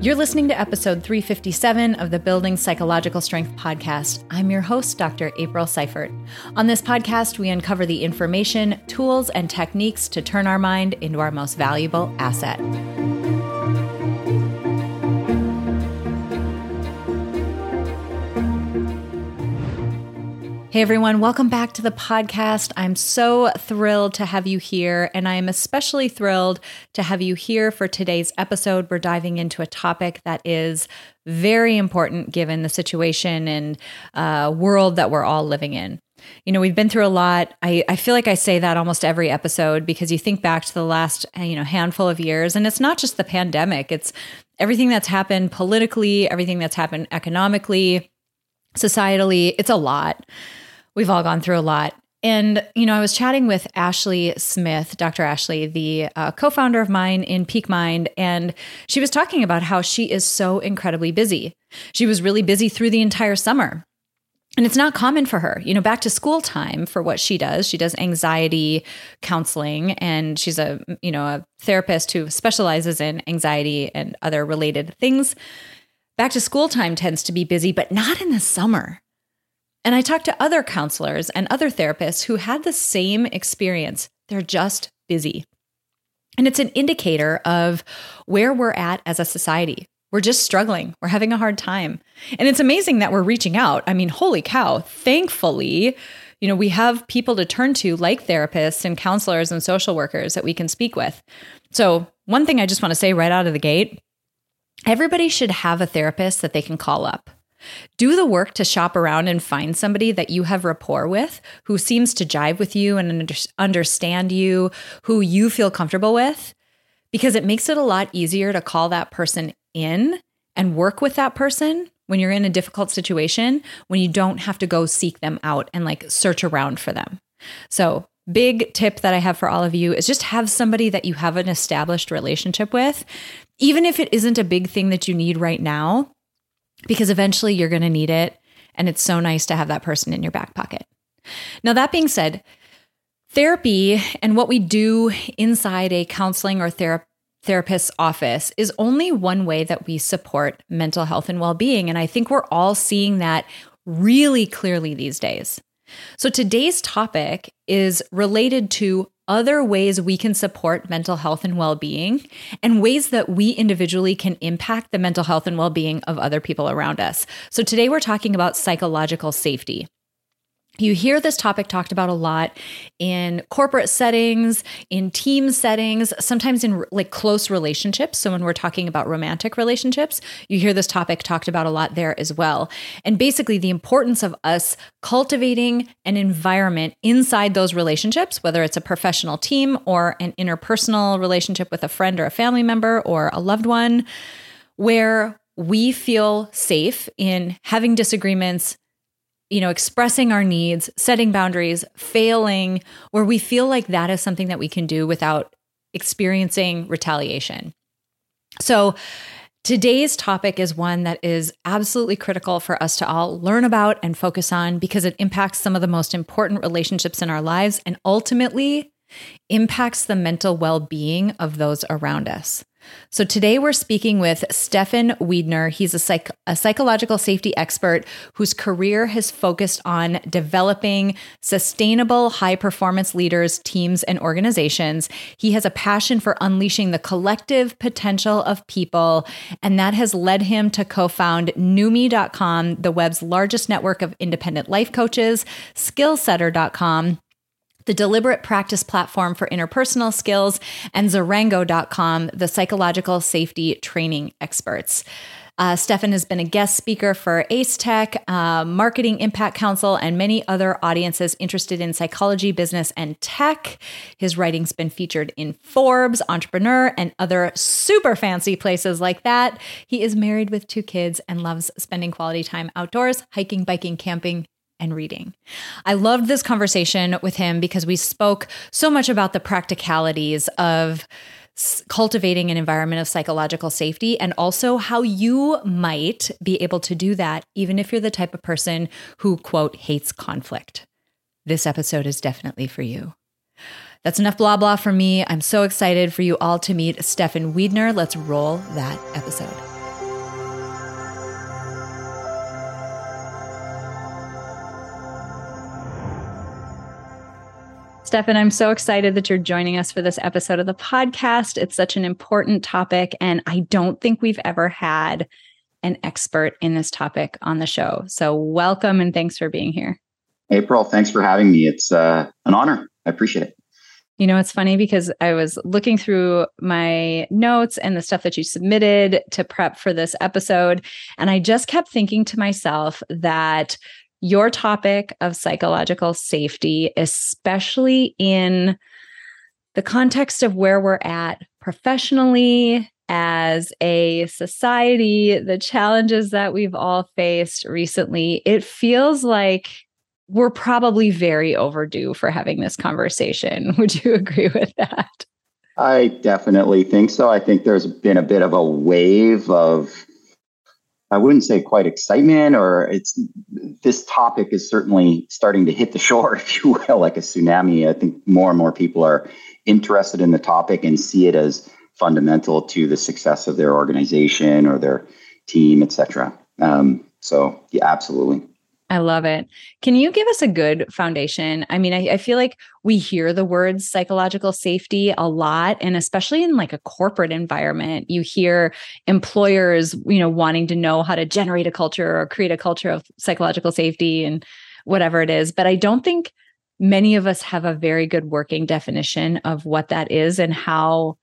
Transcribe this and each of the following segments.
You're listening to episode 357 of the Building Psychological Strength podcast. I'm your host, Dr. April Seifert. On this podcast, we uncover the information, tools, and techniques to turn our mind into our most valuable asset. Hey everyone, welcome back to the podcast. I'm so thrilled to have you here, and I am especially thrilled to have you here for today's episode. We're diving into a topic that is very important given the situation and uh, world that we're all living in. You know, we've been through a lot. I, I feel like I say that almost every episode because you think back to the last, you know, handful of years, and it's not just the pandemic, it's everything that's happened politically, everything that's happened economically, societally. It's a lot. We've all gone through a lot. And, you know, I was chatting with Ashley Smith, Dr. Ashley, the uh, co founder of Mine in Peak Mind, and she was talking about how she is so incredibly busy. She was really busy through the entire summer. And it's not common for her, you know, back to school time for what she does. She does anxiety counseling and she's a, you know, a therapist who specializes in anxiety and other related things. Back to school time tends to be busy, but not in the summer. And I talked to other counselors and other therapists who had the same experience. They're just busy. And it's an indicator of where we're at as a society. We're just struggling. We're having a hard time. And it's amazing that we're reaching out. I mean, holy cow. Thankfully, you know, we have people to turn to like therapists and counselors and social workers that we can speak with. So, one thing I just want to say right out of the gate everybody should have a therapist that they can call up. Do the work to shop around and find somebody that you have rapport with, who seems to jive with you and understand you, who you feel comfortable with, because it makes it a lot easier to call that person in and work with that person when you're in a difficult situation, when you don't have to go seek them out and like search around for them. So, big tip that I have for all of you is just have somebody that you have an established relationship with. Even if it isn't a big thing that you need right now, because eventually you're going to need it. And it's so nice to have that person in your back pocket. Now, that being said, therapy and what we do inside a counseling or thera- therapist's office is only one way that we support mental health and well being. And I think we're all seeing that really clearly these days. So, today's topic is related to other ways we can support mental health and well being, and ways that we individually can impact the mental health and well being of other people around us. So, today we're talking about psychological safety. You hear this topic talked about a lot in corporate settings, in team settings, sometimes in like close relationships. So, when we're talking about romantic relationships, you hear this topic talked about a lot there as well. And basically, the importance of us cultivating an environment inside those relationships, whether it's a professional team or an interpersonal relationship with a friend or a family member or a loved one, where we feel safe in having disagreements you know, expressing our needs, setting boundaries, failing, where we feel like that is something that we can do without experiencing retaliation. So, today's topic is one that is absolutely critical for us to all learn about and focus on because it impacts some of the most important relationships in our lives and ultimately impacts the mental well being of those around us. So today we're speaking with Stefan Wiedner. He's a, psych- a psychological safety expert whose career has focused on developing sustainable high performance leaders, teams, and organizations. He has a passion for unleashing the collective potential of people, and that has led him to co-found Noomii.com, the web's largest network of independent life coaches, Skillsetter.com, the Deliberate Practice platform for interpersonal skills, and Zarango.com, the psychological safety training experts. Uh, Stefan has been a guest speaker for ACE Tech, uh, Marketing Impact Council, and many other audiences interested in psychology, business, and tech. His writing's been featured in Forbes, Entrepreneur, and other super fancy places like that. He is married with two kids and loves spending quality time outdoors, hiking, biking, camping, and reading. I loved this conversation with him because we spoke so much about the practicalities of cultivating an environment of psychological safety and also how you might be able to do that even if you're the type of person who quote hates conflict. This episode is definitely for you. That's enough blah blah for me. I'm so excited for you all to meet Stefan Wiedner. Let's roll that episode. Stefan, I'm so excited that you're joining us for this episode of the podcast. It's such an important topic, and I don't think we've ever had an expert in this topic on the show. So, welcome and thanks for being here. April, thanks for having me. It's uh, an honor. I appreciate it. You know, it's funny because I was looking through my notes and the stuff that you submitted to prep for this episode. And I just kept thinking to myself that your topic of psychological safety, especially in the context of where we're at professionally as a society, the challenges that we've all faced recently, it feels like we're probably very overdue for having this conversation. Would you agree with that? I definitely think so. I think there's been a bit of a wave of I wouldn't say quite excitement or it's this topic is certainly starting to hit the shore, if you will, like a tsunami. I think more and more people are interested in the topic and see it as fundamental to the success of their organization or their team, etc. Um, so yeah, absolutely. I love it. Can you give us a good foundation? I mean, I, I, feel like we hear the words psychological safety a lot, and especially in like a corporate environment, you hear employers, you know, wanting to know how to generate a culture or create a culture of psychological safety and whatever it is. But I don't think many of us have a very good working definition of what that is and how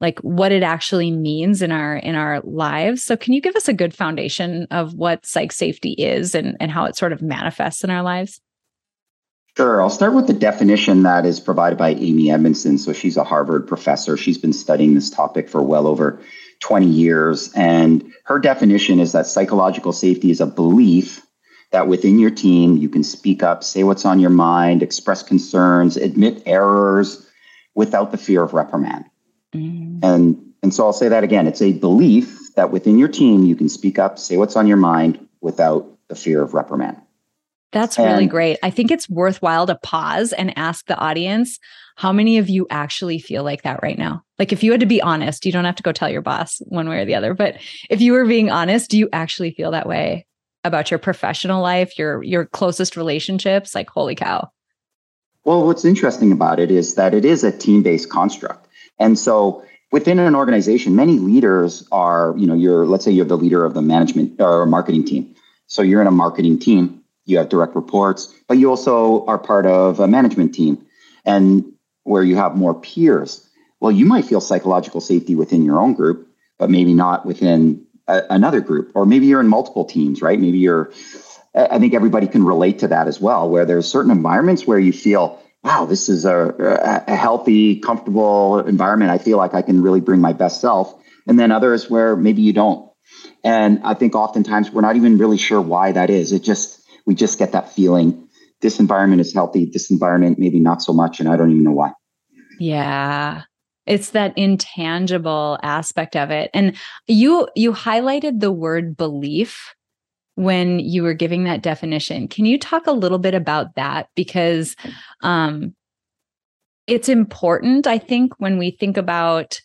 like what it actually means in our in our lives so can you give us a good foundation of what psych safety is and and how it sort of manifests in our lives Sure. I'll start with the definition that is provided by Amy Edmondson. So she's a Harvard professor. She's been studying this topic for well over 20 years. And her definition is that psychological safety is a belief that within your team, you can speak up, say what's on your mind, express concerns, admit errors without the fear of reprimand. Mm. And and so I'll say that again. It's a belief that within your team you can speak up, say what's on your mind without the fear of reprimand. That's and, really great. I think it's worthwhile to pause and ask the audience how many of you actually feel like that right now? Like, if you had to be honest, you don't have to go tell your boss one way or the other, but if you were being honest, do you actually feel that way about your professional life, your your closest relationships? Like, holy cow. Well, what's interesting about it is that it is a team-based construct. And so within an organization, many leaders are, you know, you're, let's say you're the leader of the management or marketing team. So you're in a marketing team, you have direct reports, but you also are part of a management team and where you have more peers. Well, you might feel psychological safety within your own group, but maybe not within a, another group. Or maybe you're in multiple teams, right? Maybe you're, I think everybody can relate to that as well, where there's certain environments where you feel wow, this is a, a healthy, comfortable environment. I feel like I can really bring my best self. And then others where maybe you don't. And I think oftentimes we're not even really sure why that is. It just, we just get that feeling this environment is healthy, this environment maybe not so much. And I don't even know why. Yeah. It's that intangible aspect of it. And you you highlighted the word belief when you were giving that definition. Can you talk a little bit about that? Because um, it's important, I think, when we think about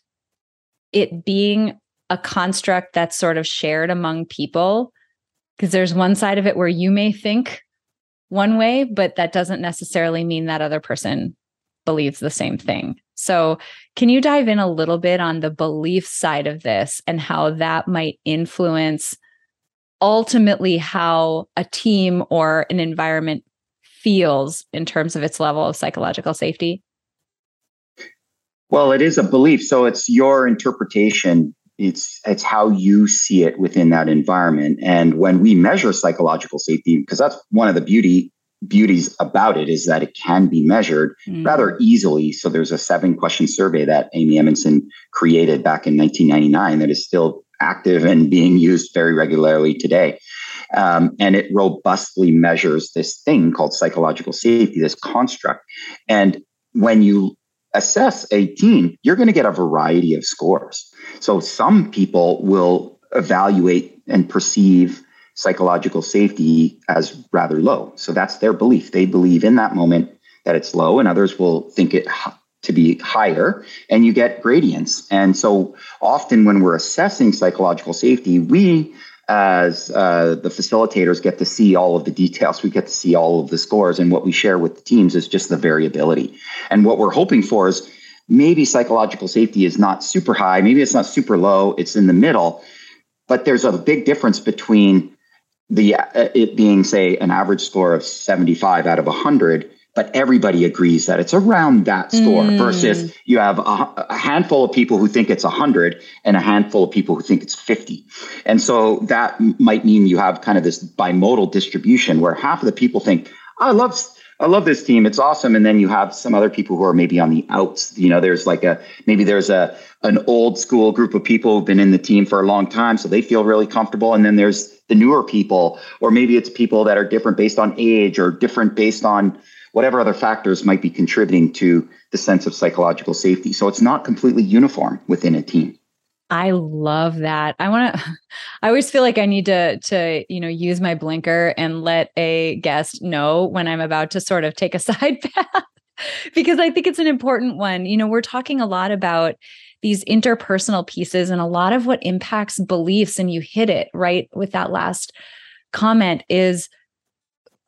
it being a construct that's sort of shared among people, because there's one side of it where you may think one way, but that doesn't necessarily mean that other person believes the same thing. So, can you dive in a little bit on the belief side of this and how that might influence ultimately how a team or an environment feels in terms of its level of psychological safety? Well, it is a belief. So it's your interpretation. It's it's how you see it within that environment. And when we measure psychological safety, because that's one of the beauty beauties about it is that it can be measured mm. rather easily. So there's a seven question survey that Amy Edmondson created back in 1999 that is still active and being used very regularly today. Um, and it robustly measures this thing called psychological safety, this construct. And when you assess a team, you're going to get a variety of scores. So some people will evaluate and perceive psychological safety as rather low. So that's their belief. They believe in that moment that it's low, and others will think it to be higher and you get gradients. And so often when we're assessing psychological safety, we as uh, the facilitators get to see all of the details. We get to see all of the scores, and what we share with the teams is just the variability. And what we're hoping for is maybe psychological safety is not super high, maybe it's not super low, it's in the middle, but there's a big difference between the uh, it being say an average score of 75 out of 100 but everybody agrees that it's around that score mm. versus you have a, a, handful of people who think it's 100 and a handful of people who think it's 50 and so that might mean you have kind of this bimodal distribution where half of the people think i love I love this team. It's awesome. And then you have some other people who are maybe on the outs. You know, there's like a maybe there's a an old school group of people who've been in the team for a long time, so they feel really comfortable. And then there's the newer people, or maybe it's people that are different based on age or different based on whatever other factors might be contributing to the sense of psychological safety. So it's not completely uniform within a team. I love that. I want to I always feel like I need to to, you know, use my blinker and let a guest know when I'm about to sort of take a side path because I think it's an important one. You know, we're talking a lot about these interpersonal pieces and a lot of what impacts beliefs and you hit it right with that last comment is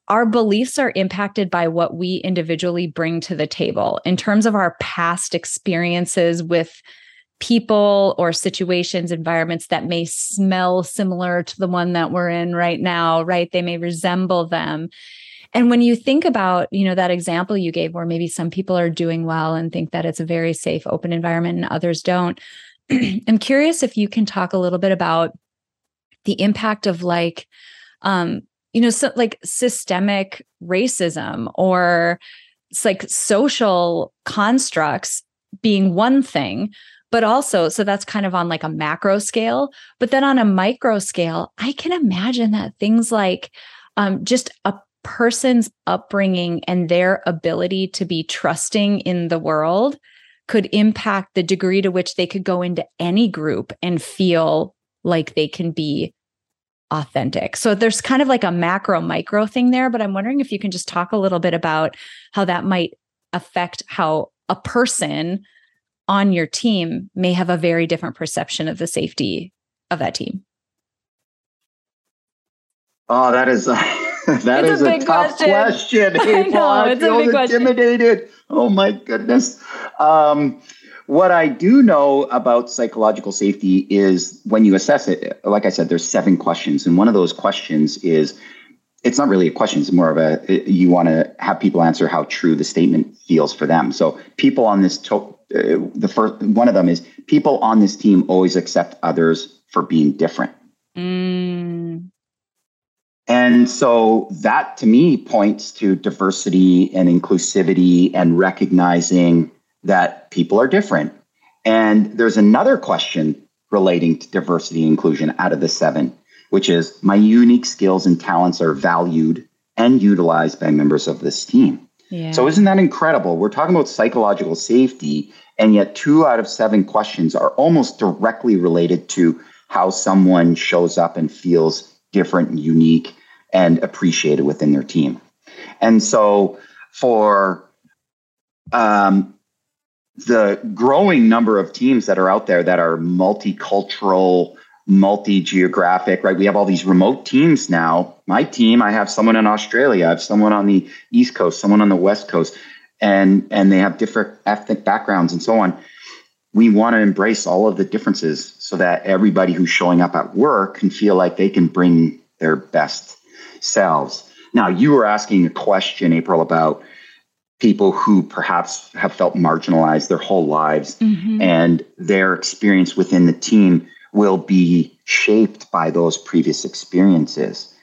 our beliefs are impacted by what we individually bring to the table in terms of our past experiences with people or situations, environments that may smell similar to the one that we're in right now, right? They may resemble them. And when you think about, you know, that example you gave where maybe some people are doing well and think that it's a very safe, open environment and others don't, I'm curious if you can talk a little bit about the impact of like um you know, so like systemic racism or it's like social constructs being one thing, but also, so that's kind of on like a macro scale. But then on a micro scale, I can imagine that things like um, just a person's upbringing and their ability to be trusting in the world could impact the degree to which they could go into any group and feel like they can be authentic. So there's kind of like a macro micro thing there, but I'm wondering if you can just talk a little bit about how that might affect how a person on your team may have a very different perception of the safety of that team. Oh, that is a, that it's is a, a tough question. question. I know, I it's feel a big intimidated. Question. Oh my goodness. Um, what I do know about psychological safety is when you assess it, like I said, there's seven questions. And one of those questions is it's not really a question, it's more of a you want to have people answer how true the statement feels for them. So people on this to, uh, the first one of them is people on this team always accept others for being different. Mm. And so that to me points to diversity and inclusivity and recognizing that people are different. And there's another question relating to diversity and inclusion out of the seven, which is my unique skills and talents are valued and utilized by members of this team. Yeah. So, isn't that incredible? We're talking about psychological safety, and yet two out of seven questions are almost directly related to how someone shows up and feels different and unique and appreciated within their team. And so, for um, the growing number of teams that are out there that are multicultural, multi geographic, right? We have all these remote teams now. My team, I have someone in Australia, I have someone on the East Coast, someone on the West Coast, and and they have different ethnic backgrounds and so on. We want to embrace all of the differences so that everybody who's showing up at work can feel like they can bring their best selves. Now, you were asking a question, April, about people who perhaps have felt marginalized their whole lives mm-hmm. and their experience within the team will be shaped by those previous experiences.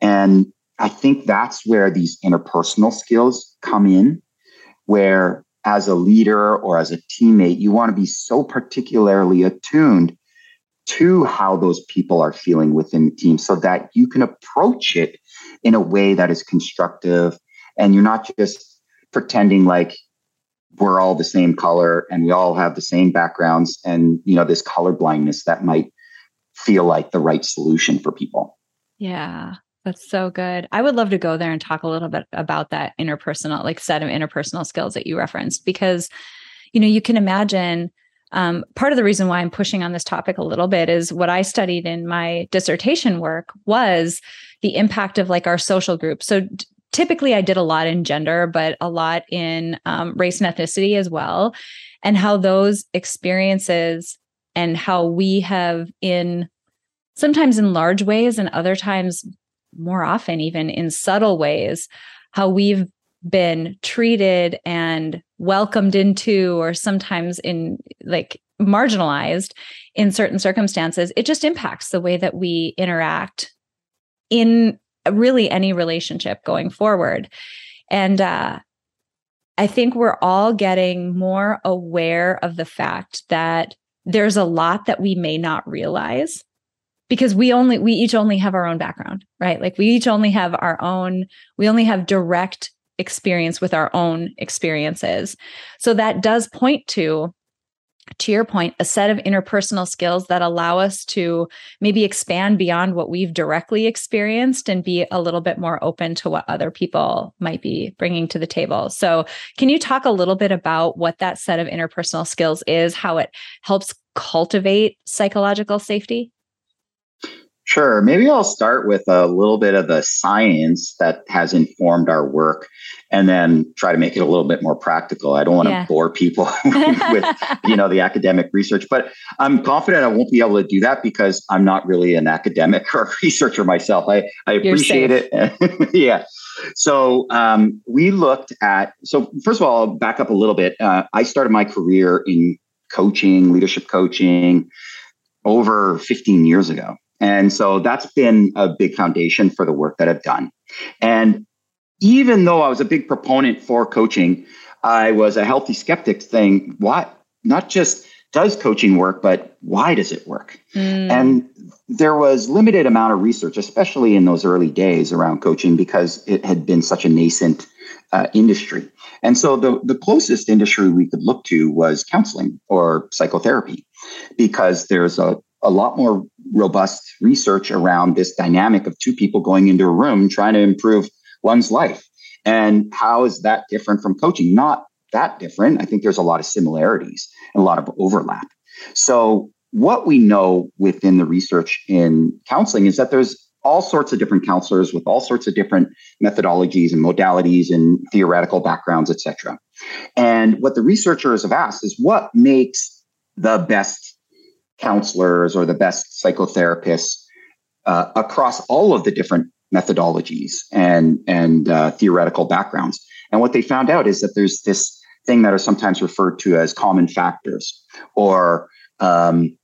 And I think that's where these interpersonal skills come in, where as a leader or as a teammate, you want to be so particularly attuned to how those people are feeling within the team so that you can approach it in a way that is constructive and you're not just pretending like we're all the same color and we all have the same backgrounds and you know this color blindness that might feel like the right solution for people yeah that's so good i would love to go there and talk a little bit about that interpersonal like set of interpersonal skills that you referenced because you know you can imagine um, part of the reason why I'm pushing on this topic a little bit is what I studied in my dissertation work was the impact of like our social group. So typically, I did a lot in gender, but a lot in um, race and ethnicity as well, and how those experiences and how we have in sometimes in large ways and other times more often even in subtle ways how we've been treated and welcomed into or sometimes in like marginalized in certain circumstances. It just impacts the way that we interact in really any relationship going forward. And uh I think we're all getting more aware of the fact that there's a lot that we may not realize because we only we each only have our own background right? Like we each only have our own we only have direct experience with our own experiences. So that does point to to your point a set of interpersonal skills that allow us to maybe expand beyond what we've directly experienced and be a little bit more open to what other people might be bringing to the table. So can you talk a little bit about what that set of interpersonal skills is how it helps cultivate psychological safety Sure. Maybe I'll start with a little bit of the science that has informed our work and then try to make it a little bit more practical. I don't want yeah. to bore people with, you know, the academic research, but I'm confident I won't be able to do that because I'm not really an academic or researcher myself. I, I appreciate it. yeah. So um, we looked at, so first of all, I'll back up a little bit. Uh, I started my career in coaching, leadership coaching over 15 years ago. And so that's been a big foundation for the work that I've done. And even though I was a big proponent for coaching, I was a healthy skeptic saying, what? Not just does coaching work, but why does it work? Mm. And there was limited amount of research, especially in those early days around coaching, because it had been such a nascent uh, industry. And so the, the closest industry we could look to was counseling or psychotherapy, because there's a a lot more robust research around this dynamic of two people going into a room trying to improve one's life. And how is that different from coaching? Not that different. I think there's a lot of similarities and a lot of overlap. So, what we know within the research in counseling is that there's all sorts of different counselors with all sorts of different methodologies and modalities and theoretical backgrounds, et cetera. And what the researchers have asked is what makes the best counselors or the best psychotherapists uh, across all of the different methodologies and and uh, theoretical backgrounds. And what they found out is that there's this thing that are sometimes referred to as common factors or um,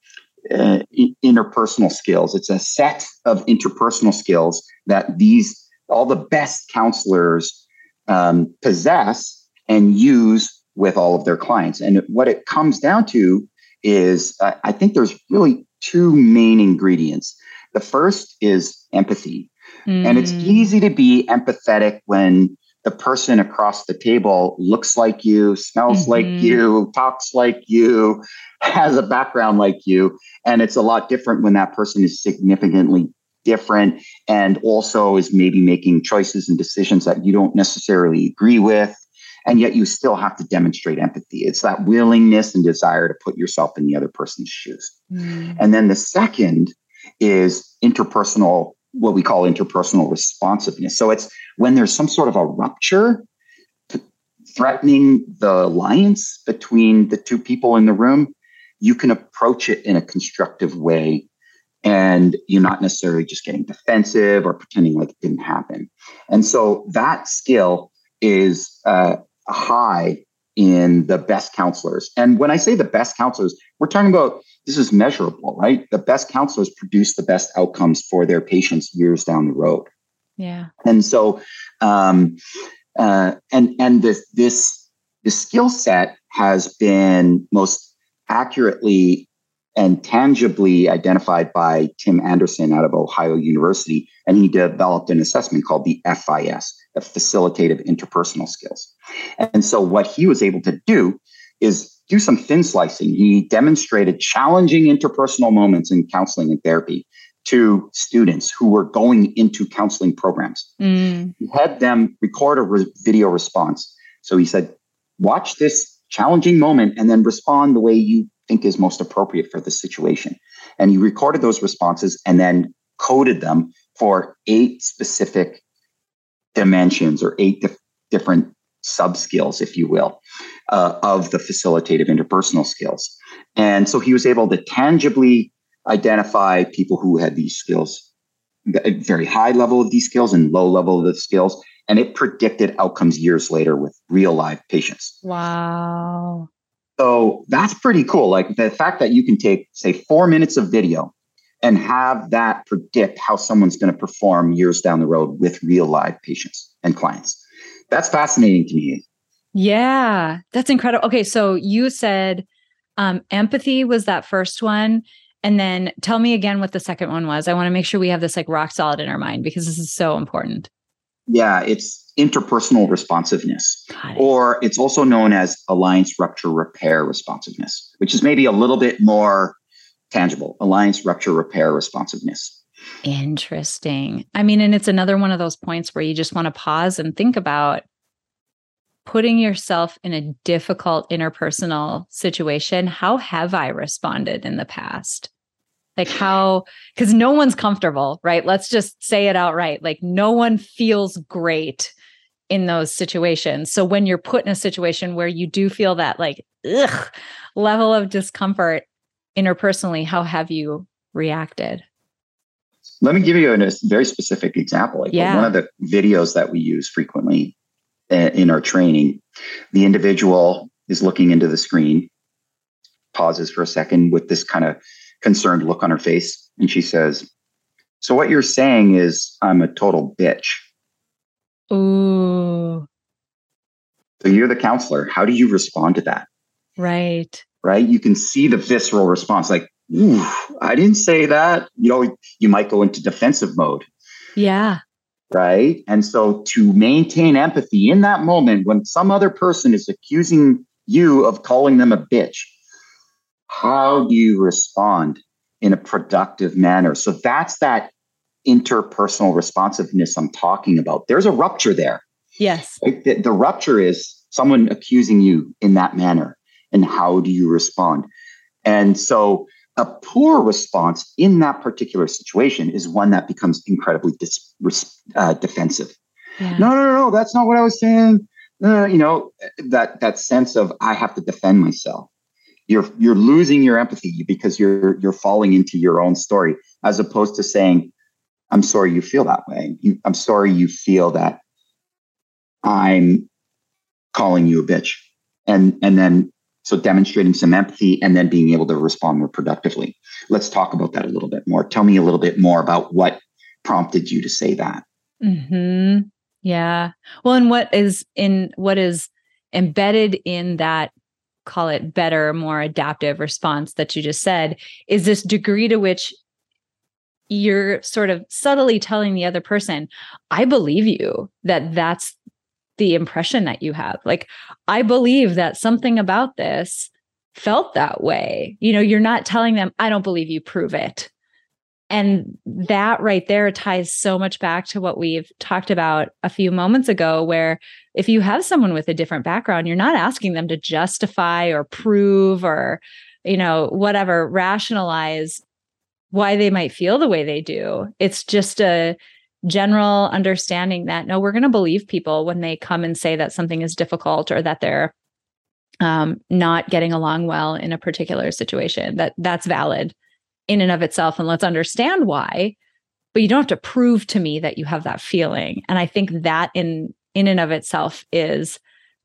uh, interpersonal skills. It's a set of interpersonal skills that these all the best counselors um, possess and use with all of their clients. And what it comes down to is uh, I think there's really two main ingredients. The first is empathy. Mm. And it's mm. easy to be empathetic when the person across the table looks like you, smells mm-hmm. like you, talks like you, has a background like you. And it's a lot different when that person is significantly different and also is maybe making choices and decisions that you don't necessarily agree with and yet you still have to demonstrate empathy. It's that willingness and desire to put yourself in the other person's shoes. Mm. And then the second is interpersonal, what we call interpersonal responsiveness. So it's when there's some sort of a rupture threatening the alliance between the two people in the room, you can approach it in a constructive way and you're not necessarily just getting defensive or pretending like it didn't happen. And so that skill is uh, high in the best counselors. And when I say the best counselors, we're talking about this is measurable, right? The best counselors produce the best outcomes for their patients years down the road. Yeah. And so, um, uh, and and this this this skill set has been most accurately and tangibly identified by Tim Anderson out of Ohio University. And he developed an assessment called the FIS, the Facilitative Interpersonal Skills. And so, what he was able to do is do some thin slicing. He demonstrated challenging interpersonal moments in counseling and therapy to students who were going into counseling programs. Mm. He had them record a re- video response. So he said, Watch this challenging moment and then respond the way you think is most appropriate for the situation. And he recorded those responses and then coded them for eight specific dimensions or eight dif- different sub skills, if you will, uh, of the facilitative interpersonal skills. And so he was able to tangibly identify people who had these skills, a very high level of these skills and low level of the skills. And it predicted outcomes years later with real live patients. Wow. So that's pretty cool. Like the fact that you can take, say, four minutes of video and have that predict how someone's going to perform years down the road with real live patients and clients. That's fascinating to me. Yeah, that's incredible. Okay, so you said um, empathy was that first one. And then tell me again what the second one was. I want to make sure we have this like rock solid in our mind because this is so important. Yeah, it's interpersonal responsiveness, or it's also known as alliance rupture repair responsiveness, which is maybe a little bit more tangible alliance rupture repair responsiveness. Interesting. I mean, and it's another one of those points where you just want to pause and think about putting yourself in a difficult interpersonal situation, how have I responded in the past? Like, how, because no one's comfortable, right? Let's just say it outright. Like, no one feels great in those situations. So, when you're put in a situation where you do feel that, like, ugh, level of discomfort interpersonally, how have you reacted? Let me give you a very specific example. Like yeah. one of the videos that we use frequently eh, in our training, the individual is looking into the screen, pauses for a second with this kind of concerned look on her face, and she says, So, what you're saying is, I'm a total bitch. Ooh. So, you're the counselor. How do you respond to that? Right. Right. You can see the visceral response like, Ooh, I didn't say that. You know, you might go into defensive mode. Yeah right? And so to maintain empathy in that moment when some other person is accusing you of calling them a bitch, how do you respond in a productive manner? So that's that interpersonal responsiveness I'm talking about. There's a rupture there. Yes. The, the rupture is someone accusing you in that manner. And how do you respond? And so a poor response in that particular situation is one that becomes incredibly dis, uh, defensive. Yeah. No, no, no, no, that's not what I was saying. Uh, you know that that sense of I have to defend myself. You're you're losing your empathy because you're you're falling into your own story, as opposed to saying, "I'm sorry you feel that way. You, I'm sorry you feel that I'm calling you a bitch," and and then so demonstrating some empathy and then being able to respond more productively. Let's talk about that a little bit more. Tell me a little bit more about what prompted you to say that. Hmm. Yeah. Well, and what is in what is embedded in that call it better, more adaptive response that you just said is this degree to which you're sort of subtly telling the other person, I believe you that that's the impression that you have. Like, I believe that something about this felt that way. You know, you're not telling them, I don't believe you, prove it. And that right there ties so much back to what we've talked about a few moments ago, where if you have someone with a different background, you're not asking them to justify or prove or, you know, whatever, rationalize why they might feel the way they do. It's just a general understanding that no, we're going to believe people when they come and say that something is difficult or that they're um, not getting along well in a particular situation. That that's valid in and of itself, and let's understand why. But you don't have to prove to me that you have that feeling. And I think that in in and of itself is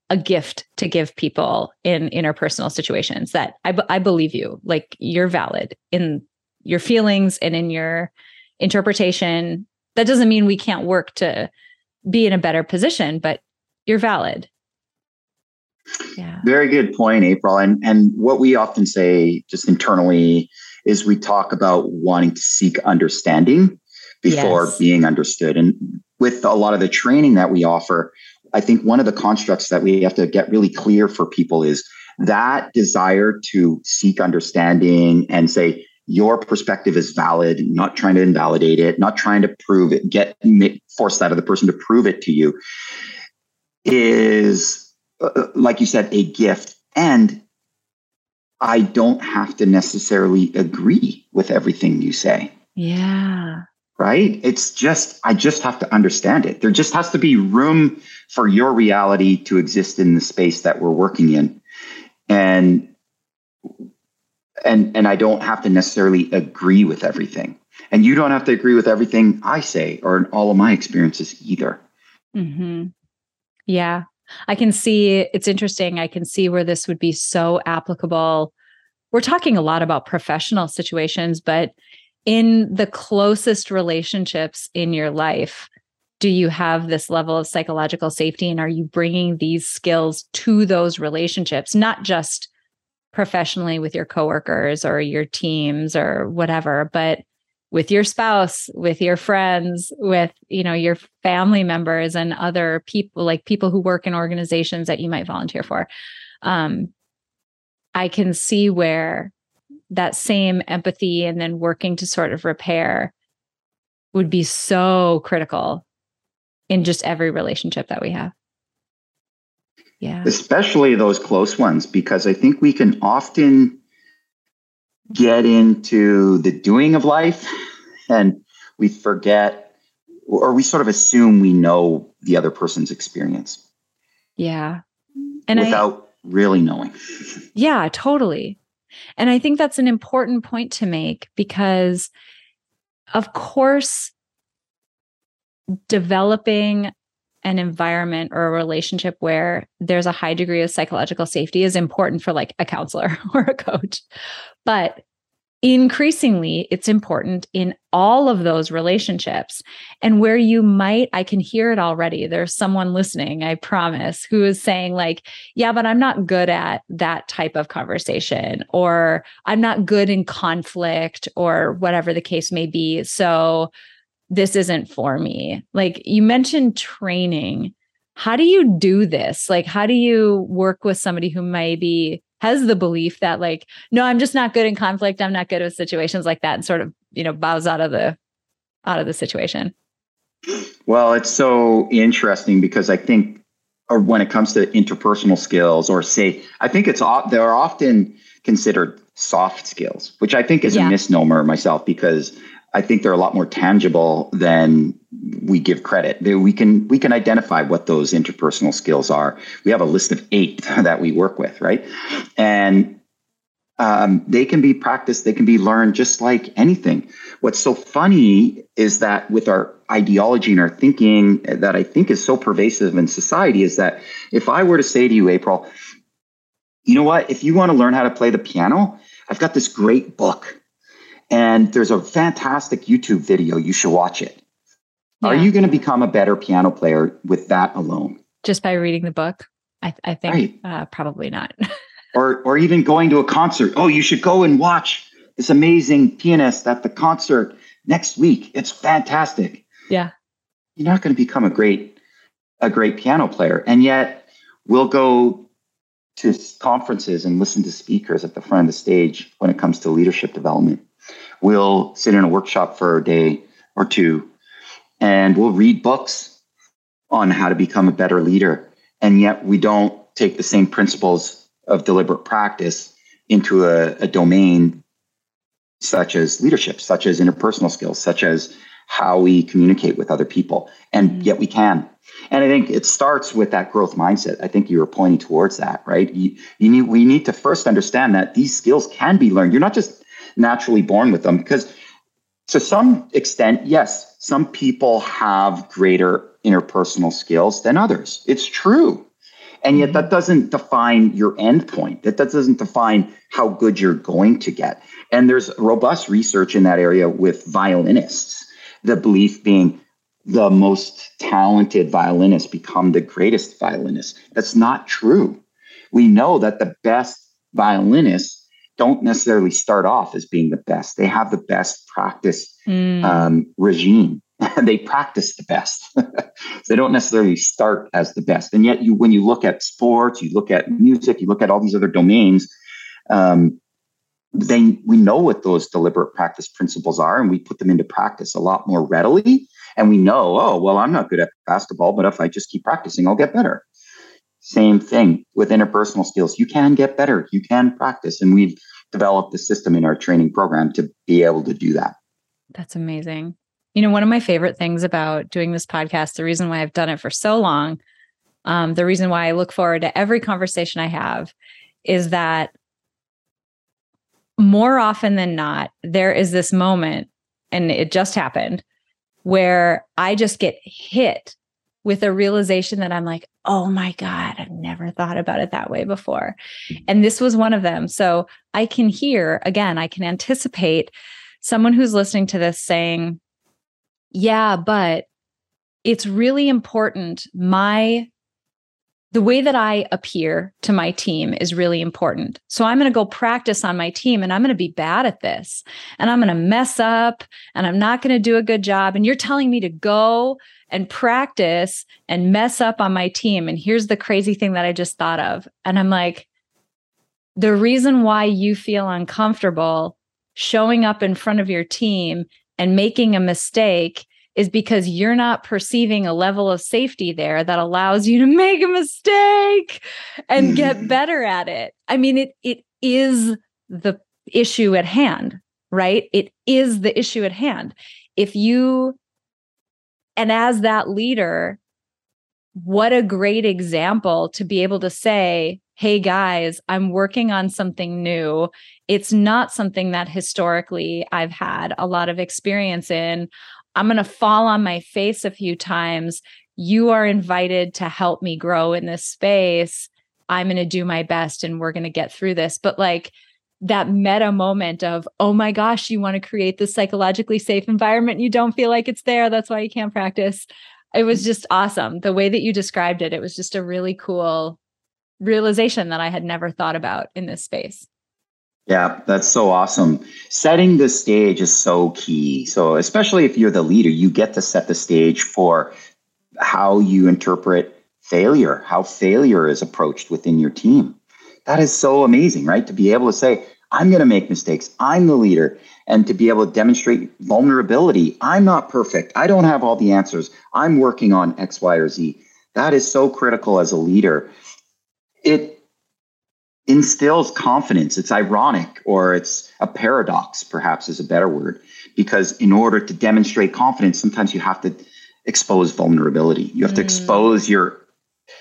a gift to give people in interpersonal situations that I, I believe you like you're valid in your feelings and in your interpretation that doesn't mean we can't work to be in a better position, but you're valid. Yeah. Very good point, April. And and what we often say just internally is we talk about wanting to seek understanding before yes. being understood. And with a lot of the training that we offer, I think one of the constructs that we have to get really clear for people is that desire to seek understanding and say, your perspective is valid, not trying to invalidate it, not trying to prove it, get force that other person to prove it to you, is uh, uh, like you said, a gift. And I don't have to necessarily agree with everything you say. Yeah. Right? It's just, I just have to understand it. There just has to be room for your reality to exist in the space that we're working in. And and and I don't have to necessarily agree with everything. And you don't have to agree with everything I say or in all of my experiences either. Mm-hmm. Yeah. I can see it's interesting. I can see where this would be so applicable. We're talking a lot about professional situations, but in the closest relationships in your life, do you have this level of psychological safety? And are you bringing these skills to those relationships, not just professionally with your coworkers or your teams or whatever, but with your spouse, with your friends, with, you know, your family members and other people like people who work in organizations that you might volunteer for. Um, I can see where that same empathy and then working to sort of repair would be so critical in just every relationship that we have. Yeah. Especially those close ones, because I think we can often get into the doing of life and we forget or we sort of assume we know the other person's experience. Yeah. And without I, really knowing. Yeah, totally. And I think that's an important point to make because, of course, developing an environment or a relationship where there's a high degree of psychological safety is important for like a counselor or a coach. But increasingly, it's important in all of those relationships. And where you might, I can hear it already. There's someone listening, I promise, who is saying, like, yeah, but I'm not good at that type of conversation, or I'm not good in conflict, or whatever the case may be. So, this isn't for me. Like you mentioned training. How do you do this? Like, how do you work with somebody who maybe has the belief that, like, no, I'm just not good in conflict. I'm not good with situations like that, and sort of, you know, bows out of the out of the situation? Well, it's so interesting because I think, or when it comes to interpersonal skills, or say, I think it's they're often considered soft skills, which I think is yeah. a misnomer myself because I think they're a lot more tangible than we give credit. We can we can identify what those interpersonal skills are. We have a list of eight that we work with, right? And um, they can be practiced. They can be learned just like anything. What's so funny is that with our ideology and our thinking that I think is so pervasive in society is that if I were to say to you, April, you know what? If you want to learn how to play the piano, I've got this great book and there's a fantastic YouTube video. You should watch it. Yeah. Are you going to become a better piano player with that alone? Just by reading the book? I, I think right. uh, probably not. or, or even going to a concert. Oh, you should go and watch this amazing pianist at the concert next week. It's fantastic. Yeah. You're not going to become a great, a great piano player. And yet we'll go to conferences and listen to speakers at the front of the stage when it comes to leadership development. We'll sit in a workshop for a day or two and we'll read books on how to become a better leader. And yet we don't take the same principles of deliberate practice into a, a domain such as leadership, such as interpersonal skills, such as how we communicate with other people. And mm-hmm. yet we can. And I think it starts with that growth mindset. I think you were pointing towards that, right? You, you need, we need to first understand that these skills can be learned. You're not just naturally born with them because to some extent, yes, some people have greater interpersonal skills than others. It's true. And yet that mm-hmm. doesn't define your end point. That, that doesn't define how good you're going to get. And there's robust research in that area with violinists. The belief being the most talented violinists become the greatest violinists. That's not true. We know that the best violinists don't necessarily start off as being the best. They have the best practice mm. um, regime. they practice the best. so they don't necessarily start as the best. And yet, you when you look at sports, you look at music, you look at all these other domains. Um, they we know what those deliberate practice principles are, and we put them into practice a lot more readily. And we know, oh well, I'm not good at basketball, but if I just keep practicing, I'll get better. Same thing with interpersonal skills. You can get better, you can practice. And we've developed the system in our training program to be able to do that. That's amazing. You know, one of my favorite things about doing this podcast, the reason why I've done it for so long, um, the reason why I look forward to every conversation I have is that more often than not, there is this moment, and it just happened, where I just get hit with a realization that I'm like, oh my God, I've never thought about it that way before. Mm-hmm. And this was one of them. So I can hear, again, I can anticipate someone who's listening to this saying, yeah, but it's really important. My the way that I appear to my team is really important. So I'm going to go practice on my team and I'm going to be bad at this and I'm going to mess up and I'm not going to do a good job. And you're telling me to go and practice and mess up on my team. And here's the crazy thing that I just thought of. And I'm like, the reason why you feel uncomfortable showing up in front of your team and making a mistake is because you're not perceiving a level of safety there that allows you to make a mistake and get mm-hmm. better at it. I mean, it it is the issue at hand, right? It is the issue at hand. If you and as that leader, what a great example to be able to say, hey guys, I'm working on something new. It's not something that historically I've had a lot of experience in. I'm going to fall on my face a few times. You are invited to help me grow in this space. I'm going to do my best and we're going to get through this. But like that meta moment of, oh my gosh, you want to create this psychologically safe environment. You don't feel like it's there. That's why you can't practice. It was just awesome. The way that you described it, it was just a really cool realization that I had never thought about in this space. Yeah, that's so awesome. Setting the stage is so key. So, especially if you're the leader, you get to set the stage for how you interpret failure, how failure is approached within your team. That is so amazing, right? To be able to say, I'm going to make mistakes. I'm the leader. And to be able to demonstrate vulnerability. I'm not perfect. I don't have all the answers. I'm working on X, Y, or Z. That is so critical as a leader. It instills confidence. It's ironic or it's a paradox, perhaps is a better word, because in order to demonstrate confidence, sometimes you have to expose vulnerability. You have mm. to expose your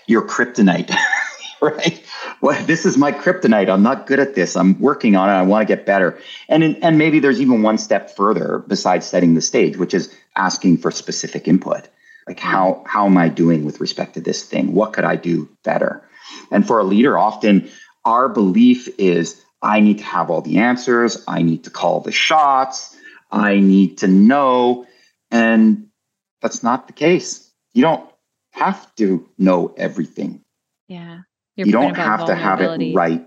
your kryptonite, right? Well, this is my kryptonite. I'm not good at this. I'm working on it. I want to get better. And in, and maybe there's even one step further besides setting the stage, which is asking for specific input. Like how how am I doing with respect to this thing? What could I do better? And for a leader, often our belief is I need to have all the answers, I need to call the shots, I need to know. And that's not the case. You don't have to know everything. Yeah. You don't have to have it right.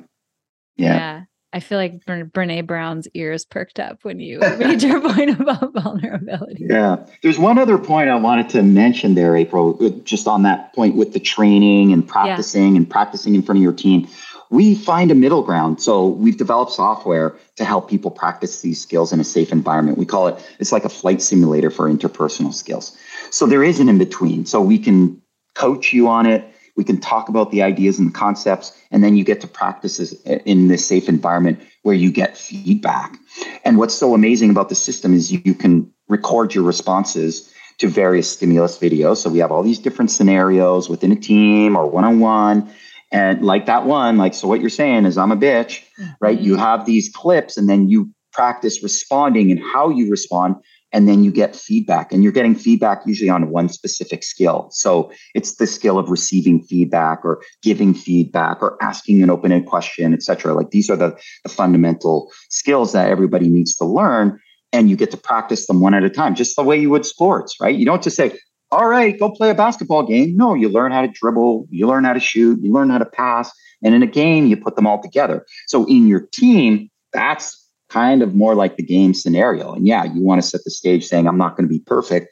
Yeah. yeah. I feel like Brene Brown's ears perked up when you made your point about vulnerability. Yeah. There's one other point I wanted to mention there, April, uh, just on that point with the training and practicing yeah. and practicing in front of your team we find a middle ground. So we've developed software to help people practice these skills in a safe environment. We call it, it's like a flight simulator for interpersonal skills. So there is an in between. So we can coach you on it. We can talk about the ideas and the concepts, and then you get to practice in this safe environment where you get feedback. And what's so amazing about the system is you can record your responses to various stimulus videos. So we have all these different scenarios within a team or one on one and like that one, like, so what you're saying is I'm a bitch, mm-hmm. right? You have these clips and then you practice responding and how you respond. And then you get feedback and you're getting feedback usually on one specific skill. So it's the skill of receiving feedback or giving feedback or asking an open-ended question, et cetera. Like these are the, the fundamental skills that everybody needs to learn and you get to practice them one at a time, just the way you would sports, right? You don't just say, all right, go play a basketball game. No, you learn how to dribble, you learn how to shoot, you learn how to pass. And in a game, you put them all together. So in your team, that's kind of more like the game scenario. And yeah, you want to set the stage saying, I'm not going to be perfect.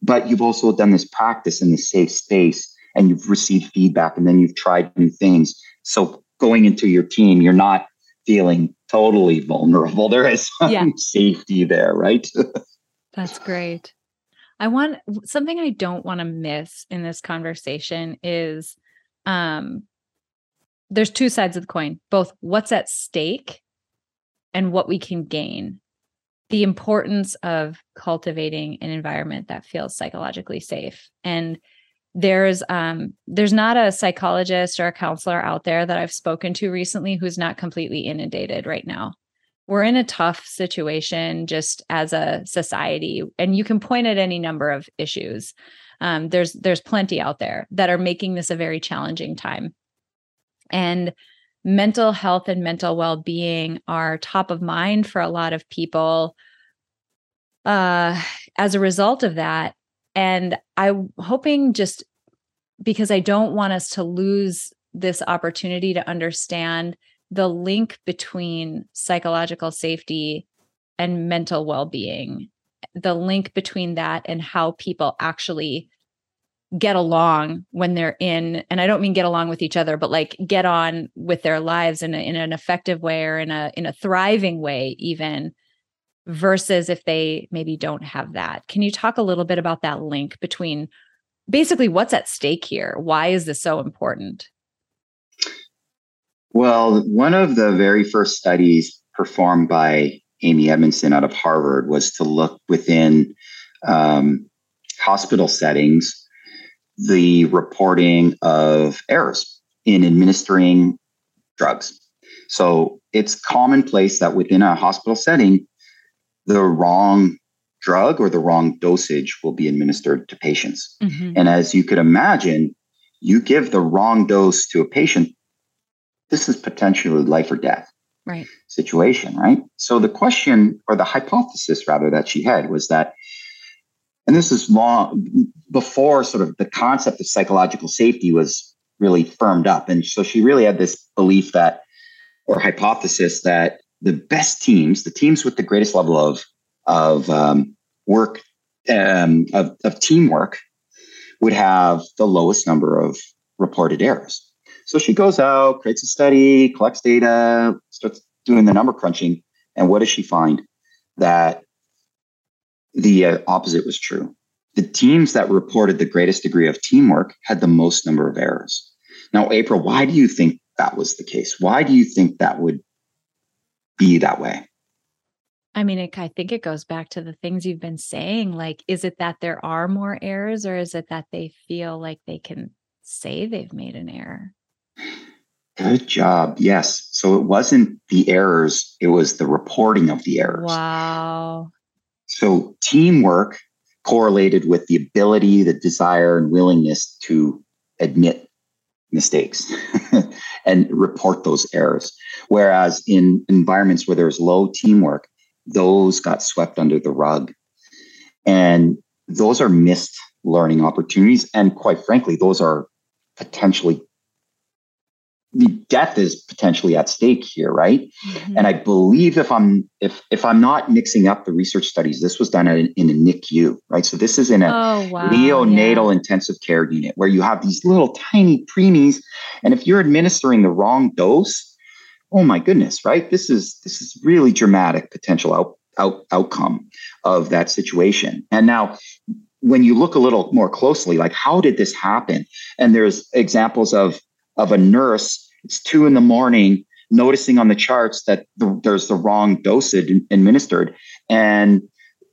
But you've also done this practice in this safe space and you've received feedback and then you've tried new things. So going into your team, you're not feeling totally vulnerable. There is some yeah. safety there, right? That's great. I want something I don't want to miss in this conversation is um there's two sides of the coin, both what's at stake and what we can gain. The importance of cultivating an environment that feels psychologically safe. And there's um there's not a psychologist or a counselor out there that I've spoken to recently who's not completely inundated right now. We're in a tough situation just as a society and you can point at any number of issues. Um, there's there's plenty out there that are making this a very challenging time and mental health and mental well-being are top of mind for a lot of people uh, as a result of that. And i'm hoping just because i don't want us to lose this opportunity to understand the link between psychological safety and mental well-being the link between that and how people actually get along when they're in and i don't mean get along with each other but like get on with their lives in, a, in an effective way or in a in a thriving way even versus if they maybe don't have that. Can you talk a little bit about that link between basically what's at stake here? Why is this so important? Well one of the very first studies performed by amy edmondson out of harvard was to look within um, hospital settings the reporting of errors in administering drugs. So it's commonplace that within a hospital setting, the wrong drug or the wrong dosage will be administered to patients. Mm-hmm. And as you could imagine, you give the wrong dose to a patient, this is potentially life or death right. situation, right? So the question or the hypothesis rather that she had was that and this is long before sort of the concept of psychological safety was really firmed up. And so she really had this belief that, or hypothesis that the best teams, the teams with the greatest level of of um, work, um, of, of teamwork, would have the lowest number of reported errors. So she goes out, creates a study, collects data, starts doing the number crunching, and what does she find? That the uh, opposite was true. The teams that reported the greatest degree of teamwork had the most number of errors. Now, April, why do you think that was the case? Why do you think that would be that way? I mean, it, I think it goes back to the things you've been saying. Like, is it that there are more errors, or is it that they feel like they can say they've made an error? Good job. Yes. So it wasn't the errors, it was the reporting of the errors. Wow. So teamwork correlated with the ability, the desire, and willingness to admit mistakes and report those errors. Whereas in environments where there's low teamwork, those got swept under the rug. And those are missed learning opportunities. And quite frankly, those are potentially death is potentially at stake here, right? Mm-hmm. And I believe if I'm if if I'm not mixing up the research studies, this was done in, in a NICU, right? So this is in a oh, wow. neonatal yeah. intensive care unit where you have these little tiny preemies, and if you're administering the wrong dose, oh my goodness, right? This is this is really dramatic potential out, out outcome of that situation. And now when you look a little more closely, like how did this happen? And there's examples of of a nurse. It's two in the morning, noticing on the charts that the, there's the wrong dosage administered, and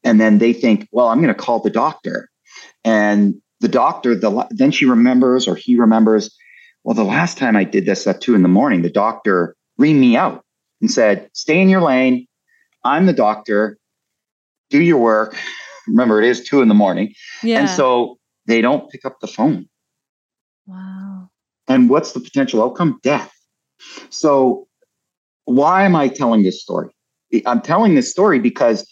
and then they think, well, I'm going to call the doctor, and the doctor, the then she remembers or he remembers, well, the last time I did this at two in the morning, the doctor reamed me out and said, "Stay in your lane. I'm the doctor. Do your work." Remember, it is two in the morning, yeah. and so they don't pick up the phone. Wow. And what's the potential outcome? Death. So, why am I telling this story? I'm telling this story because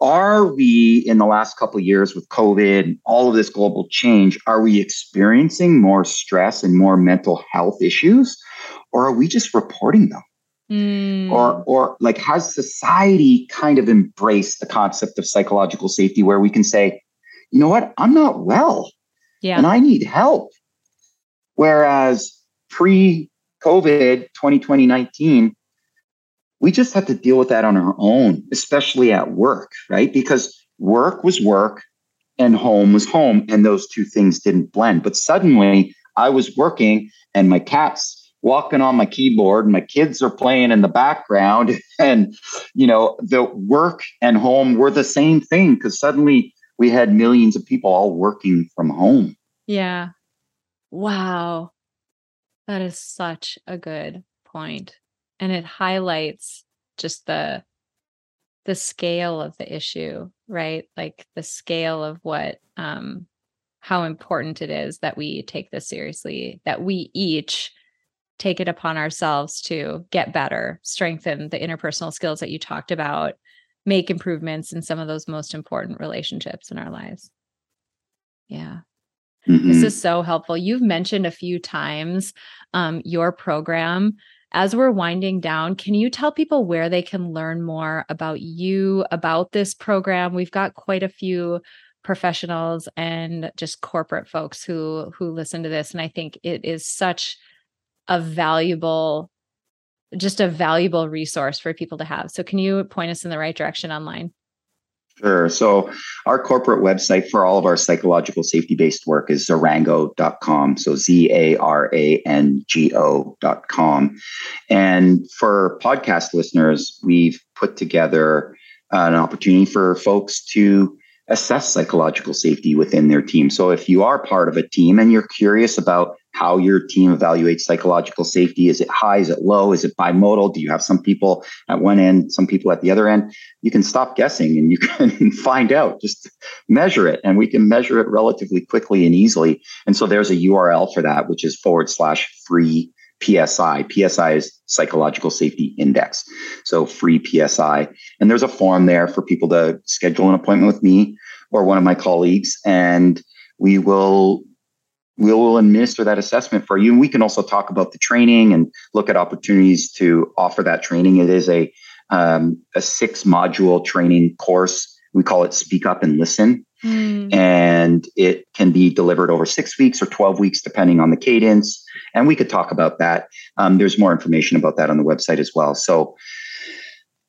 are we in the last couple of years with COVID and all of this global change, are we experiencing more stress and more mental health issues? Or are we just reporting them? Mm. Or, or like, has society kind of embraced the concept of psychological safety where we can say, you know what, I'm not well yeah. and I need help. Whereas pre COVID 2020 19, we just had to deal with that on our own, especially at work, right? Because work was work and home was home, and those two things didn't blend. But suddenly, I was working and my cat's walking on my keyboard, and my kids are playing in the background, and you know, the work and home were the same thing because suddenly we had millions of people all working from home. Yeah. Wow. That is such a good point. And it highlights just the the scale of the issue, right? Like the scale of what um how important it is that we take this seriously, that we each take it upon ourselves to get better, strengthen the interpersonal skills that you talked about, make improvements in some of those most important relationships in our lives. Yeah. Mm-hmm. This is so helpful. You've mentioned a few times um, your program. As we're winding down, can you tell people where they can learn more about you, about this program? We've got quite a few professionals and just corporate folks who who listen to this and I think it is such a valuable just a valuable resource for people to have. So can you point us in the right direction online? Sure. So our corporate website for all of our psychological safety based work is zarango.com. So Z A R A N G O.com. And for podcast listeners, we've put together an opportunity for folks to assess psychological safety within their team. So if you are part of a team and you're curious about how your team evaluates psychological safety, is it high, is it low, is it bimodal? Do you have some people at one end, some people at the other end? You can stop guessing and you can find out. Just measure it, and we can measure it relatively quickly and easily. And so there's a URL for that, which is forward slash free PSI. PSI is Psychological Safety Index. So free PSI. And there's a form there for people to schedule an appointment with me or one of my colleagues. And we will we will administer that assessment for you. And we can also talk about the training and look at opportunities to offer that training. It is a um, a six module training course. We call it Speak Up and Listen. Mm. And it can be delivered over six weeks or 12 weeks, depending on the cadence. And we could talk about that. Um, there's more information about that on the website as well. So,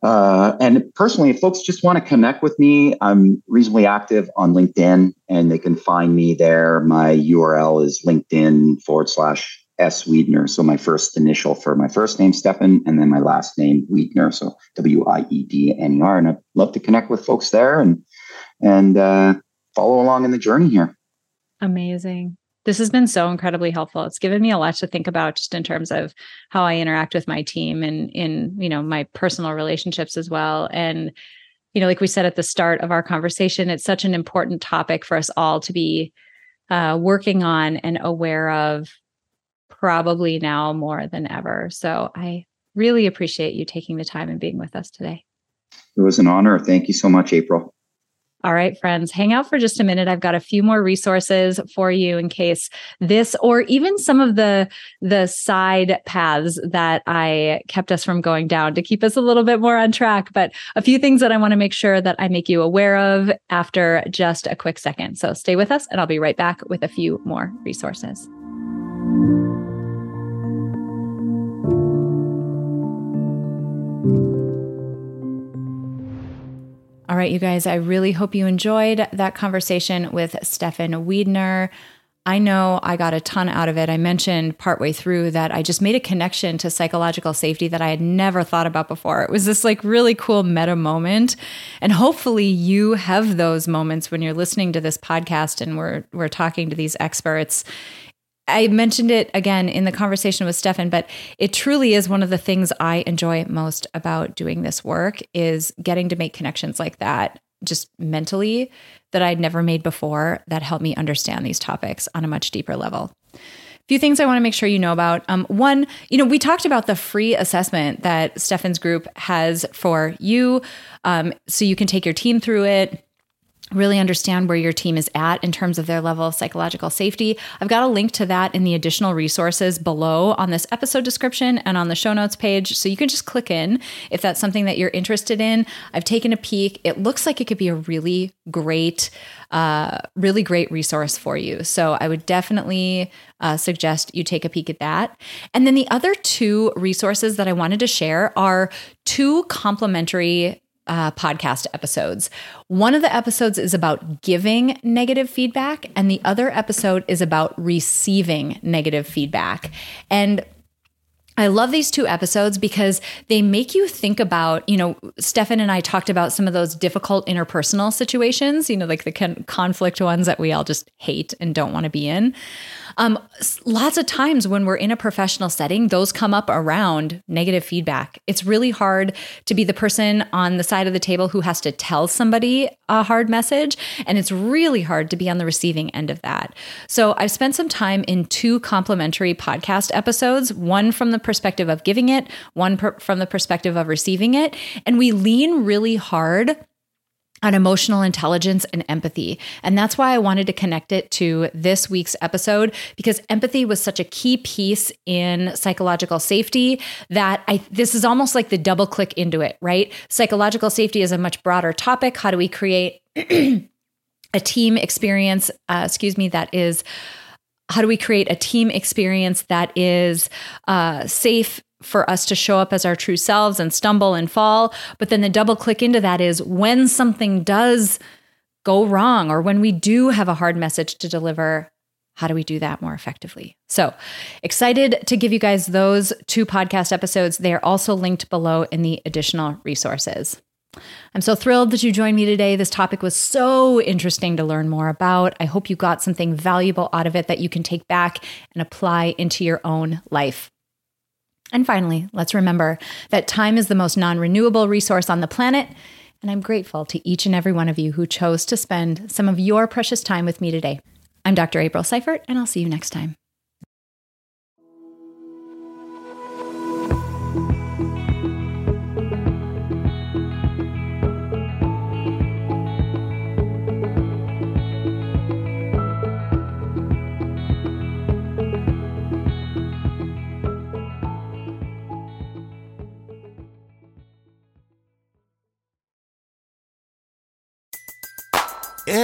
uh, and personally, if folks just want to connect with me, I'm reasonably active on LinkedIn and they can find me there. My URL is LinkedIn forward slash S Wiedner. So my first initial for my first name, Stefan, and then my last name, Wiedner. So W I E D N E R. And I'd love to connect with folks there and and uh, follow along in the journey here. Amazing. This has been so incredibly helpful. It's given me a lot to think about just in terms of how I interact with my team and in, you know, my personal relationships as well. And, you know, like we said at the start of our conversation, it's such an important topic for us all to be uh, working on and aware of probably now more than ever. So I really appreciate you taking the time and being with us today. It was an honor. Thank you so much, April. All right, friends, hang out for just a minute. I've got a few more resources for you in case this or even some of the the side paths that I kept us from going down to keep us a little bit more on track, but a few things that I want to make sure that I make you aware of after just a quick second. So stay with us and I'll be right back with a few more resources. All right, you guys, I really hope you enjoyed that conversation with Stefan Wiedner. I know I got a ton out of it. I mentioned partway through that I just made a connection to psychological safety that I had never thought about before. It was this like really cool meta moment. And hopefully you have those moments when you're listening to this podcast and we're we're talking to these experts I mentioned it again in the conversation with Stefan, but it truly is one of the things I enjoy most about doing this work is getting to make connections like that just mentally that I'd never made before that help me understand these topics on a much deeper level. A few things I want to make sure you know about. Um, one, you know, we talked about the free assessment that Stefan's group has for you. Um, so you can take your team through it really understand where your team is at in terms of their level of psychological safety. I've got a link to that in the additional resources below on this episode description and on the show notes page. So you can just click in if that's something that you're interested in. I've taken a peek. It looks like it could be a really great, uh, really great resource for you. So I would definitely uh, suggest you take a peek at that. And then the other two resources that I wanted to share are two complementary uh, podcast episodes. One of the episodes is about giving negative feedback, and the other episode is about receiving negative feedback. And I love these two episodes because they make you think about, you know, Stefan and I talked about some of those difficult interpersonal situations, you know, like the con- conflict ones that we all just hate and don't want to be in. Um, lots of times when we're in a professional setting, those come up around negative feedback. It's really hard to be the person on the side of the table who has to tell somebody a hard message. And it's really hard to be on the receiving end of that. So I've spent some time in two complementary podcast episodes, one from the perspective of giving it, one per- from the perspective of receiving it. And we lean really hard on emotional intelligence and empathy. And that's why I wanted to connect it to this week's episode because empathy was such a key piece in psychological safety that I this is almost like the double click into it, right? Psychological safety is a much broader topic. How do we create a team experience, uh, excuse me, that is how do we create a team experience that is uh, safe for us to show up as our true selves and stumble and fall. But then the double click into that is when something does go wrong or when we do have a hard message to deliver, how do we do that more effectively? So excited to give you guys those two podcast episodes. They are also linked below in the additional resources. I'm so thrilled that you joined me today. This topic was so interesting to learn more about. I hope you got something valuable out of it that you can take back and apply into your own life. And finally, let's remember that time is the most non renewable resource on the planet. And I'm grateful to each and every one of you who chose to spend some of your precious time with me today. I'm Dr. April Seifert, and I'll see you next time.